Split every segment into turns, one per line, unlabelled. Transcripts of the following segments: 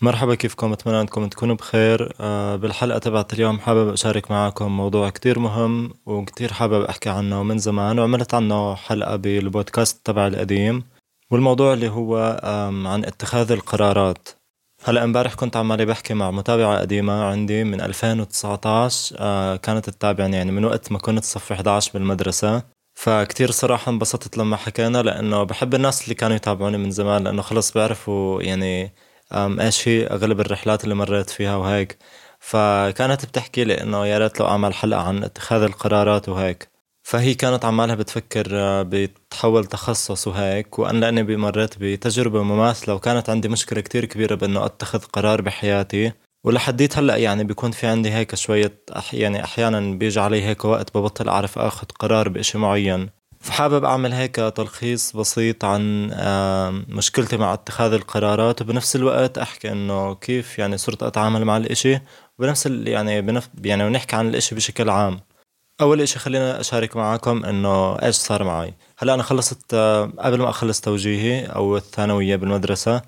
مرحبا كيفكم؟ أتمنى أنكم تكونوا بخير. آه، بالحلقة تبعت اليوم حابب أشارك معكم موضوع كتير مهم وكتير حابب أحكي عنه من زمان وعملت عنه حلقة بالبودكاست تبع القديم والموضوع اللي هو عن اتخاذ القرارات. هلا امبارح كنت عمالي بحكي مع متابعة قديمة عندي من 2019 آه، كانت تتابعني يعني من وقت ما كنت صف 11 بالمدرسة. فكتير صراحة انبسطت لما حكينا لأنه بحب الناس اللي كانوا يتابعوني من زمان لأنه خلص بيعرفوا يعني إيش هي أغلب الرحلات اللي مريت فيها وهيك. فكانت بتحكي لي إنه يا ريت لو أعمل حلقة عن اتخاذ القرارات وهيك. فهي كانت عمالها بتفكر آه، بتحول تخصص وهيك وأنا لأني مريت بتجربة مماثلة وكانت عندي مشكلة كتير كبيرة بإنه أتخذ قرار بحياتي. ولحديت هلأ يعني بيكون في عندي هيك شوية أح يعني أحيانا بيجي علي هيك وقت ببطل أعرف أخذ قرار بإشي معين. فحابب أعمل هيك تلخيص بسيط عن مشكلتي مع اتخاذ القرارات وبنفس الوقت أحكي إنه كيف يعني صرت أتعامل مع الإشي وبنفس يعني بنف يعني ونحكي عن الإشي بشكل عام. أول إشي خلينا أشارك معاكم إنه إيش صار معي. هلأ أنا خلصت قبل ما أخلص توجيهي أو الثانوية بالمدرسة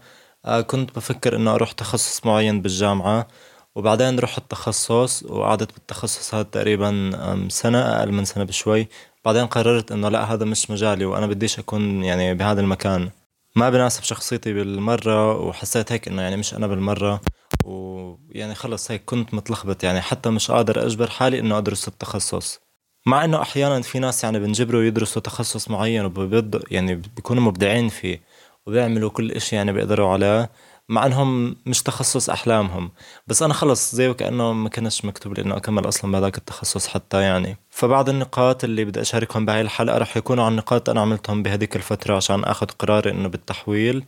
كنت بفكر إنه أروح تخصص معين بالجامعة وبعدين رحت تخصص وقعدت بالتخصص هذا تقريبا سنة أقل من سنة بشوي. بعدين قررت إنه لا هذا مش مجالي وأنا بديش أكون يعني بهذا المكان. ما بناسب شخصيتي بالمرة وحسيت هيك إنه يعني مش أنا بالمرة ويعني خلص هيك كنت متلخبط يعني حتى مش قادر أجبر حالي إنه أدرس التخصص. مع إنه أحيانا في ناس يعني بنجبروا يدرسوا تخصص معين وبيض يعني بيكونوا مبدعين فيه وبيعملوا كل إشي يعني بيقدروا عليه. مع انهم مش تخصص احلامهم. بس أنا خلص زي وكانه ما كانش مكتوب لي انه اكمل أصلا بهذاك التخصص حتى يعني. فبعض النقاط اللي بدي أشاركهم بهاي الحلقة رح يكونوا عن نقاط أنا عملتهم بهذيك الفترة عشان آخذ قراري إنه بالتحويل.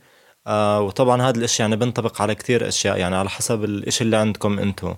آه وطبعا هذا الاشي يعني بنطبق على كتير أشياء يعني على حسب الإشي اللي عندكم أنتو.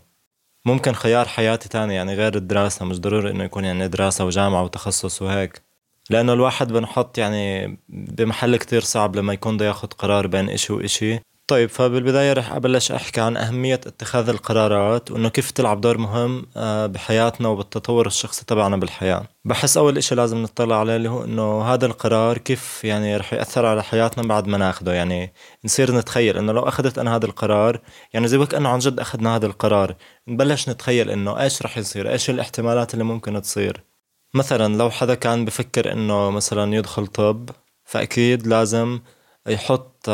ممكن خيار حياتي تاني يعني غير الدراسة مش ضروري إنه يكون يعني دراسة وجامعة وتخصص وهيك. لأنه الواحد بنحط يعني بمحل كتير صعب لما يكون بده ياخد قرار بين إشي وإشي. طيب فبالبداية رح أبلش أحكي عن أهمية اتخاذ القرارات وإنه كيف تلعب دور مهم آه، بحياتنا وبالتطور الشخصي تبعنا بالحياة. بحس أول إشي لازم نطلع عليه اللي هو إنه هذا القرار كيف يعني رح يأثر على حياتنا بعد ما ناخده. يعني نصير نتخيل إنه لو أخذت أنا هذا القرار يعني زي وكأنه عن جد أخذنا هذا القرار نبلش نتخيل إنه إيش رح يصير إيش الاحتمالات اللي ممكن تصير. مثلا لو حدا كان بفكر إنه مثلا يدخل طب فأكيد لازم يحط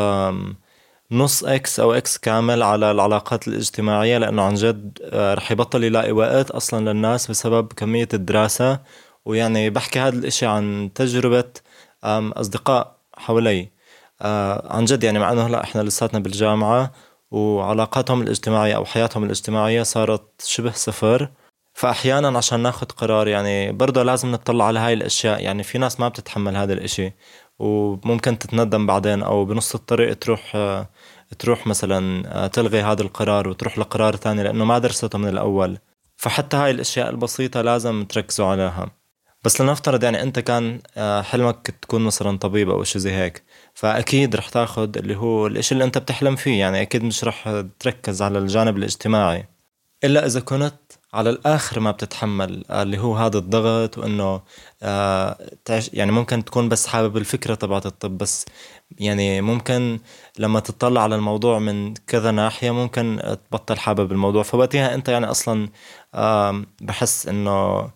نص X أو X كامل على العلاقات الاجتماعية لأنه عن جد آه، رح يبطل يلاقي وقت أصلا للناس بسبب كمية الدراسة. ويعني بحكي هذا الإشي عن تجربة أصدقاء حوالي آه، عن جد يعني مع إنه هلأ إحنا لساتنا بالجامعة وعلاقاتهم الاجتماعية أو حياتهم الاجتماعية صارت شبه صفر. فاحيانا عشان ناخد قرار يعني برضه لازم نطلع على هاي الأشياء. يعني في ناس ما بتتحمل هذا الإشي. وممكن تتندم بعدين أو بنص الطريق تروح آه، تروح مثلا آه، تلغي هذا القرار وتروح لقرار تاني لأنه ما درسته من الأول. فحتى هاي الأشياء البسيطة لازم تركزوا عليها. بس لنفترض يعني أنت كان آه، حلمك تكون مثلا طبيب أو إشي زي هيك فأكيد رح تاخد اللي هو الإشي اللي أنت بتحلم فيه يعني أكيد مش رح تركز على الجانب الاجتماعي. إلا إذا كنت على الآخر ما بتتحمل اللي هو هذا الضغط وإنه آه يعني ممكن تكون بس حابب الفكرة تبعت الطب بس يعني ممكن لما تطلع على الموضوع من كذا ناحية ممكن تبطل حابب الموضوع. فوقتها أنت يعني أصلا آه بحس إنه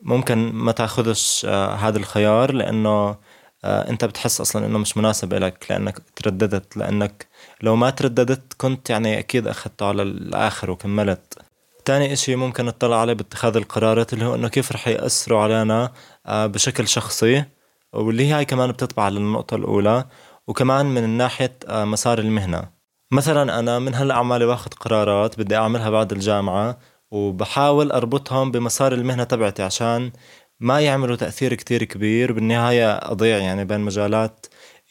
ممكن ما تاخذش آه هذا الخيار لأنه آه أنت بتحس أصلا إنه مش مناسب لك لأنك ترددت لأنك لو ما ترددت كنت يعني أكيد أخذته على الآخر وكملت. تاني إشي ممكن نطلع عليه باتخاذ القرارات اللي هو إنه كيف رح يأثروا علينا آه، بشكل شخصي واللي هي كمان بتطبع للنقطة الأولى وكمان من ناحية آه، مسار المهنة. مثلا أنا من هلا عمالي باخذ قرارات بدي أعملها بعد الجامعة وبحاول أربطهم بمسار المهنة تبعتي عشان ما يعملوا تأثير كتير كبير بالنهاية أضيع يعني بين مجالات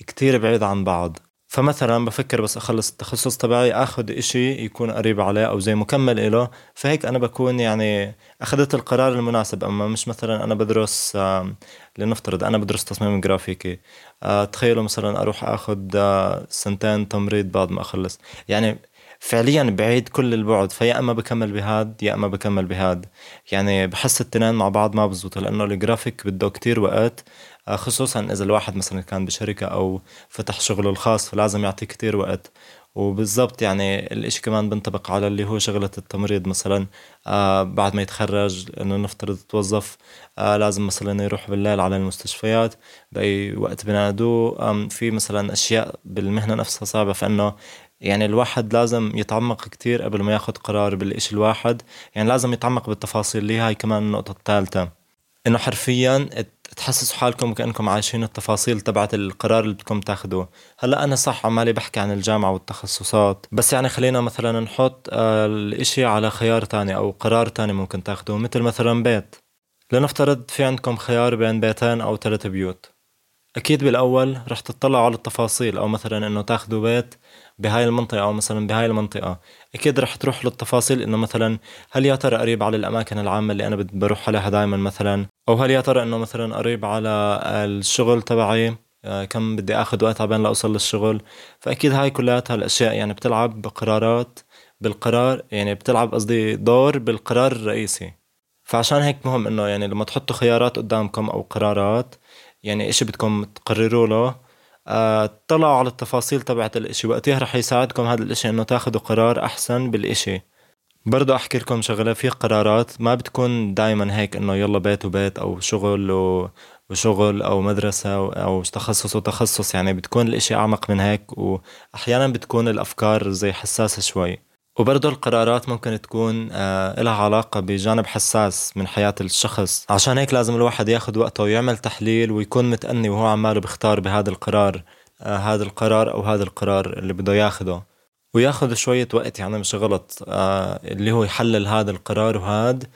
كتير بعيدة عن بعض. فمثلا بفكر بس أخلص التخصص تبعي آخذ إشي يكون قريب عليه أو زي مكمل إله. فهيك أنا بكون يعني أخذت القرار المناسب. أما مش مثلا أنا بدرس لنفترض أنا بدرس تصميم جرافيكي. آه، تخيلوا مثلا أروح آخذ آه، سنتين تمريض بعد ما أخلص. يعني فعليا بعيد كل البعد فيا أما بكمل بهاد يا أما بكمل بهاد. يعني بحس التنين مع بعض ما بزبط لأنه الجرافيك بده كتير وقت آه، خصوصا إذا الواحد مثلا كان بشركة أو فتح شغله الخاص فلازم يعطي كتير وقت. وبالضبط يعني الإشي كمان بنطبق على اللي هو شغلة التمريض مثلا. آه بعد ما يتخرج إنه نفترض توظف آه لازم مثلا يروح بالليل على المستشفيات بأي وقت بنادوه. في مثلا أشياء بالمهنة نفسها صعبة فإنه يعني الواحد لازم يتعمق كتير قبل ما ياخد قرار بالإشي الواحد. يعني لازم يتعمق بالتفاصيل اللي هاي كمان النقطة الثالثة. إنه حرفيا تحسسوا حالكم كأنكم عايشين التفاصيل تبعت القرار اللي بدكم تاخدوه. هلأ أنا صح عمالي بحكي عن الجامعة والتخصصات. بس يعني خلينا مثلا نحط آه، الإشي على خيار تاني أو قرار تاني ممكن تاخدوه مثل مثلا بيت. لنفترض في عندكم خيار بين بيتين أو ثلاث بيوت. أكيد بالأول رح تطلعوا على التفاصيل أو مثلا إنه تاخدوا بيت بهاي المنطقة أو مثلا بهاي المنطقة. أكيد رح تروح للتفاصيل إنه مثلا هل يا ترى قريب على الأماكن العامة اللي أنا بروح عليها دائما مثلا؟ أو هل يا ترى إنه مثلا قريب على الشغل تبعي؟ آه، كم بدي آخذ وقت عبين لأوصل للشغل؟ فأكيد هاي كلياتها الأشياء يعني بتلعب بقرارات بالقرار يعني بتلعب قصدي دور بالقرار الرئيسي. فعشان هيك مهم إنه يعني لما تحطوا خيارات قدامكم أو قرارات يعني إشي بدكم تقرروا له. اطلعوا على التفاصيل تبعت الإشي. وقتها رح يساعدكم هذا الإشي إنه تاخذوا قرار أحسن بالإشي. برضو أحكي لكم شغلة في قرارات ما بتكون دايما هيك إنه يلا بيت وبيت أو شغل و... وشغل أو مدرسة أو تخصص وتخصص. يعني بتكون الإشي أعمق من هيك واحيانا بتكون الأفكار زي حساسة شوي. وبرضه القرارات ممكن تكون آه لها علاقة بجانب حساس من حياة الشخص. عشان هيك لازم الواحد ياخد وقته ويعمل تحليل ويكون متأني وهو عماله بيختار بهذا القرار آه هذا القرار أو هذا القرار اللي بده ياخده. وياخد شوية وقت يعني مش غلط آه اللي هو يحلل هذا القرار وهذا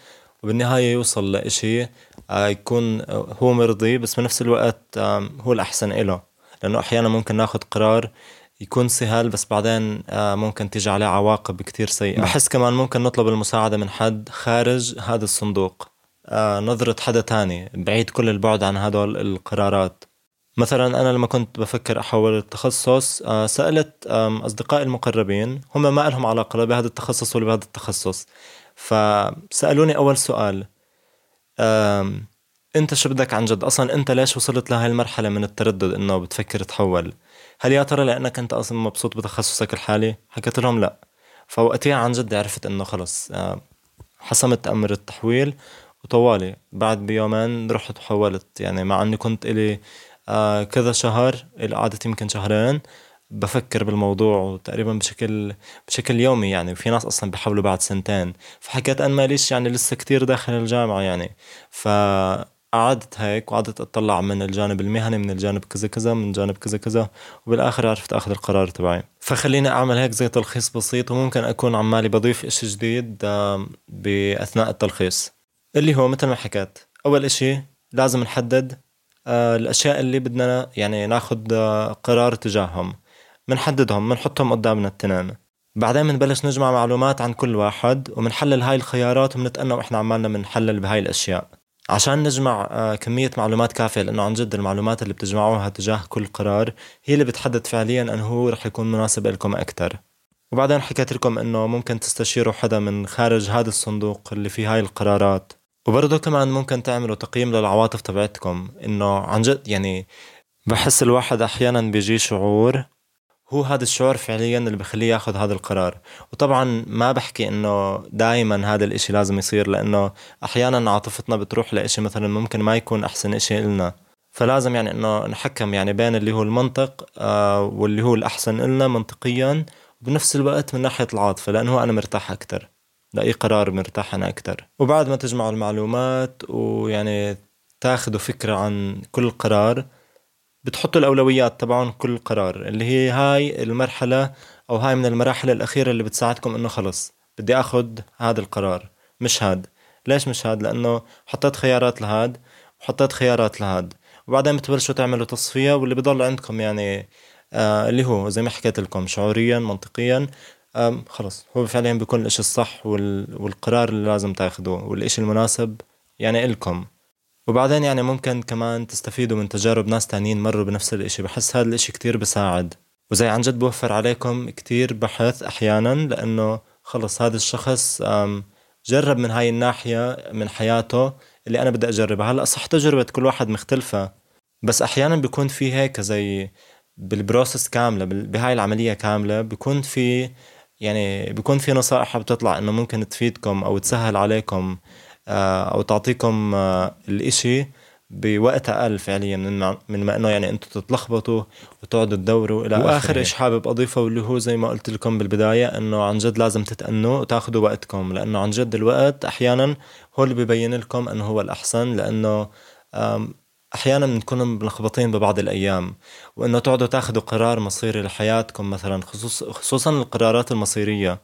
وبالنهاية يوصل لإشي يكون هو مرضي بس بنفس الوقت هو الأحسن إله. لأنه أحيانا ممكن ناخد قرار يكون سهل بس بعدين آه، ممكن تيجي عليه عواقب كتير سيئة. بحس كمان ممكن نطلب المساعدة من حد خارج هذا الصندوق. آه، نظرة حدا تاني بعيد كل البعد عن هدول القرارات. مثلا أنا لما كنت بفكر أحول التخصص آه، سألت أصدقائي المقربين هم ما لهم علاقة لا بهذا التخصص ولا بهذا التخصص. فسألوني أول سؤال أنت شو بدك عن جد؟ أصلا أنت ليش وصلت لهي المرحلة من التردد إنه بتفكر تحول؟ هل يا ترى لأنك أنت أصلا مبسوط بتخصصك الحالي؟ حكيت لهم لا. فوقتها عن جد عرفت إنه خلص آه، حسمت أمر التحويل وطوالي. بعد بيومين رحت وحولت. يعني مع إني كنت إلي آه، كذا شهر قعدت يمكن شهرين بفكر بالموضوع تقريبا بشكل بشكل يومي يعني. في ناس أصلا بحاولوا بعد سنتين. فحكيت أنا ماليش يعني لسه كتير داخل الجامعة يعني. ف قعدت هيك وقعدت أطلع من الجانب المهني من الجانب كذا كذا من جانب كذا كذا وبالآخر عرفت آخذ القرار تبعي. فخليني أعمل هيك زي تلخيص بسيط وممكن أكون عمالي بضيف إشي جديد بأثناء التلخيص. اللي هو مثل ما حكيت أول إشي لازم نحدد آه، الأشياء اللي بدنا يعني ناخد آه، قرار تجاههم. بنحددهم بنحطهم قدامنا التنين بعدين بنبلش نجمع معلومات عن كل واحد وبنحلل هاي الخيارات وبنتأنى وإحنا عمالنا بنحلل بهاي الأشياء. عشان نجمع آه، كمية معلومات كافية لأنه عن جد المعلومات اللي بتجمعوها تجاه كل قرار هي اللي بتحدد فعليا أنه هو رح يكون مناسب لكم أكتر. وبعدين حكيت لكم أنه ممكن تستشيروا حدا من خارج هذا الصندوق اللي فيه هاي القرارات. وبرضه كمان ممكن تعملوا تقييم للعواطف تبعتكم إنه عن جد يعني بحس الواحد أحيانا بيجي شعور هو هذا الشعور فعليا اللي بخليه ياخذ هذا القرار. وطبعا ما بحكي إنه دائما هذا الإشي لازم يصير لأنه أحيانا عاطفتنا بتروح لإشي مثلا ممكن ما يكون أحسن إشي لنا فلازم يعني إنه نحكم يعني بين اللي هو المنطق آه واللي هو الأحسن لنا منطقيا وبنفس الوقت من ناحية العاطفة لأنه أنا مرتاح أكثر لأي قرار مرتاح أنا أكثر وبعد ما تجمعوا المعلومات ويعني تاخذوا فكرة عن كل قرار بتحطوا الأولويات تبعون كل قرار اللي هي هاي المرحلة أو هاي من المراحل الأخيرة اللي بتساعدكم إنه خلص بدي أخذ هذا القرار مش هاد. ليش مش هاد؟ لأنه حطيت خيارات لهاد وحطيت خيارات لهاد. وبعدين بتبلشوا تعملوا تصفية واللي بضل عندكم يعني آه اللي هو زي ما حكيت لكم شعوريا منطقيا آه خلص. هو فعليا بيكون الإشي الصح وال... والقرار اللي لازم تاخذوه والإشي المناسب يعني إلكم. وبعدين يعني ممكن كمان تستفيدوا من تجارب ناس تانيين مروا بنفس الإشي. بحس هذا الإشي كتير بساعد. وزي عن جد بوفر عليكم كتير بحث أحيانا لأنه خلص هذا الشخص جرب من هاي الناحية من حياته اللي أنا بدي أجربها. هلأ صح تجربة كل واحد مختلفة بس أحيانا بيكون في هيك زي بالبروسس كاملة بهاي العملية كاملة بيكون في يعني بيكون في نصائح بتطلع إنه ممكن تفيدكم أو تسهل عليكم. آه، أو تعطيكم آه، الإشي بوقت أقل فعليا من من ما إنه يعني أنتم تتلخبطوا وتقعدوا تدوروا إلى وآخر شيء حابب أضيفه واللي هو زي ما قلت لكم بالبداية إنه عن جد لازم تتأنوا وتاخذوا وقتكم لأنه عن جد الوقت أحيانا هو اللي ببين لكم إنه هو الأحسن لأنه أحيانا بنكون ملخبطين ببعض الأيام. وإنه تقعدوا تاخذوا قرار مصيري لحياتكم مثلا خصوص خصوصا القرارات المصيرية.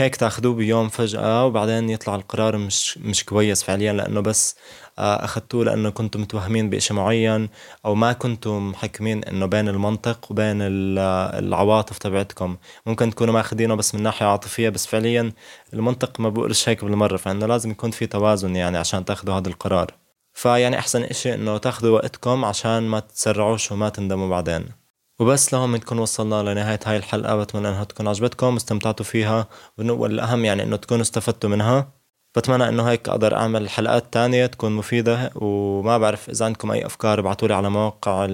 هيك تاخذوه بيوم فجأة وبعدين يطلع القرار مش مش كويس فعليا لأنه بس آه، أخذتوه لأنه كنتم متوهمين بإشي معين أو ما كنتم محكمين إنه بين المنطق وبين العواطف تبعتكم. ممكن تكونوا ماخذينه بس من ناحية عاطفية بس فعليا المنطق ما بقولش هيك بالمرة فإنه لازم يكون في توازن يعني عشان تاخذوا هذا القرار. فيعني أحسن إشي إنه تاخذوا وقتكم عشان ما تتسرعوش وما تندموا بعدين. وبس لهون بنكون وصلنا لنهاية هاي الحلقة. بتمنى إنها تكون عجبتكم واستمتعتوا فيها والاهم يعني إنه تكونوا استفدتوا منها. بتمنى إنه هيك أقدر أعمل حلقات تانية تكون مفيدة وما بعرف إذا عندكم أي أفكار ابعتولي على مواقع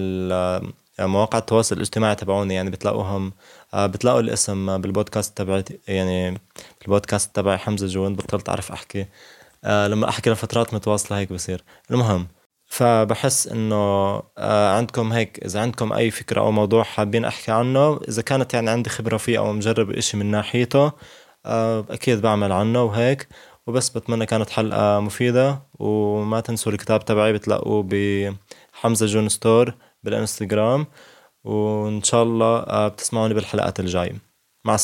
مواقع التواصل الاجتماعي تبعوني يعني بتلاقوهم بتلاقوا الاسم بالبودكاست تبعي يعني البودكاست تبعي حمزة جون بطلت أعرف أحكي. لما أحكي لفترات متواصلة هيك بصير. المهم فبحس إنه آه، عندكم هيك إذا عندكم أي فكرة أو موضوع حابين أحكي عنه إذا كانت يعني عندي خبرة فيه أو مجرب إشي من ناحيته آه، أكيد بعمل عنه وهيك. وبس بتمنى كانت حلقة مفيدة وما تنسوا الكتاب تبعي بتلاقوه بحمزة جون store بالإنستغرام. وإن شاء الله آه، بتسمعوني بالحلقات الجاية. مع السلامة.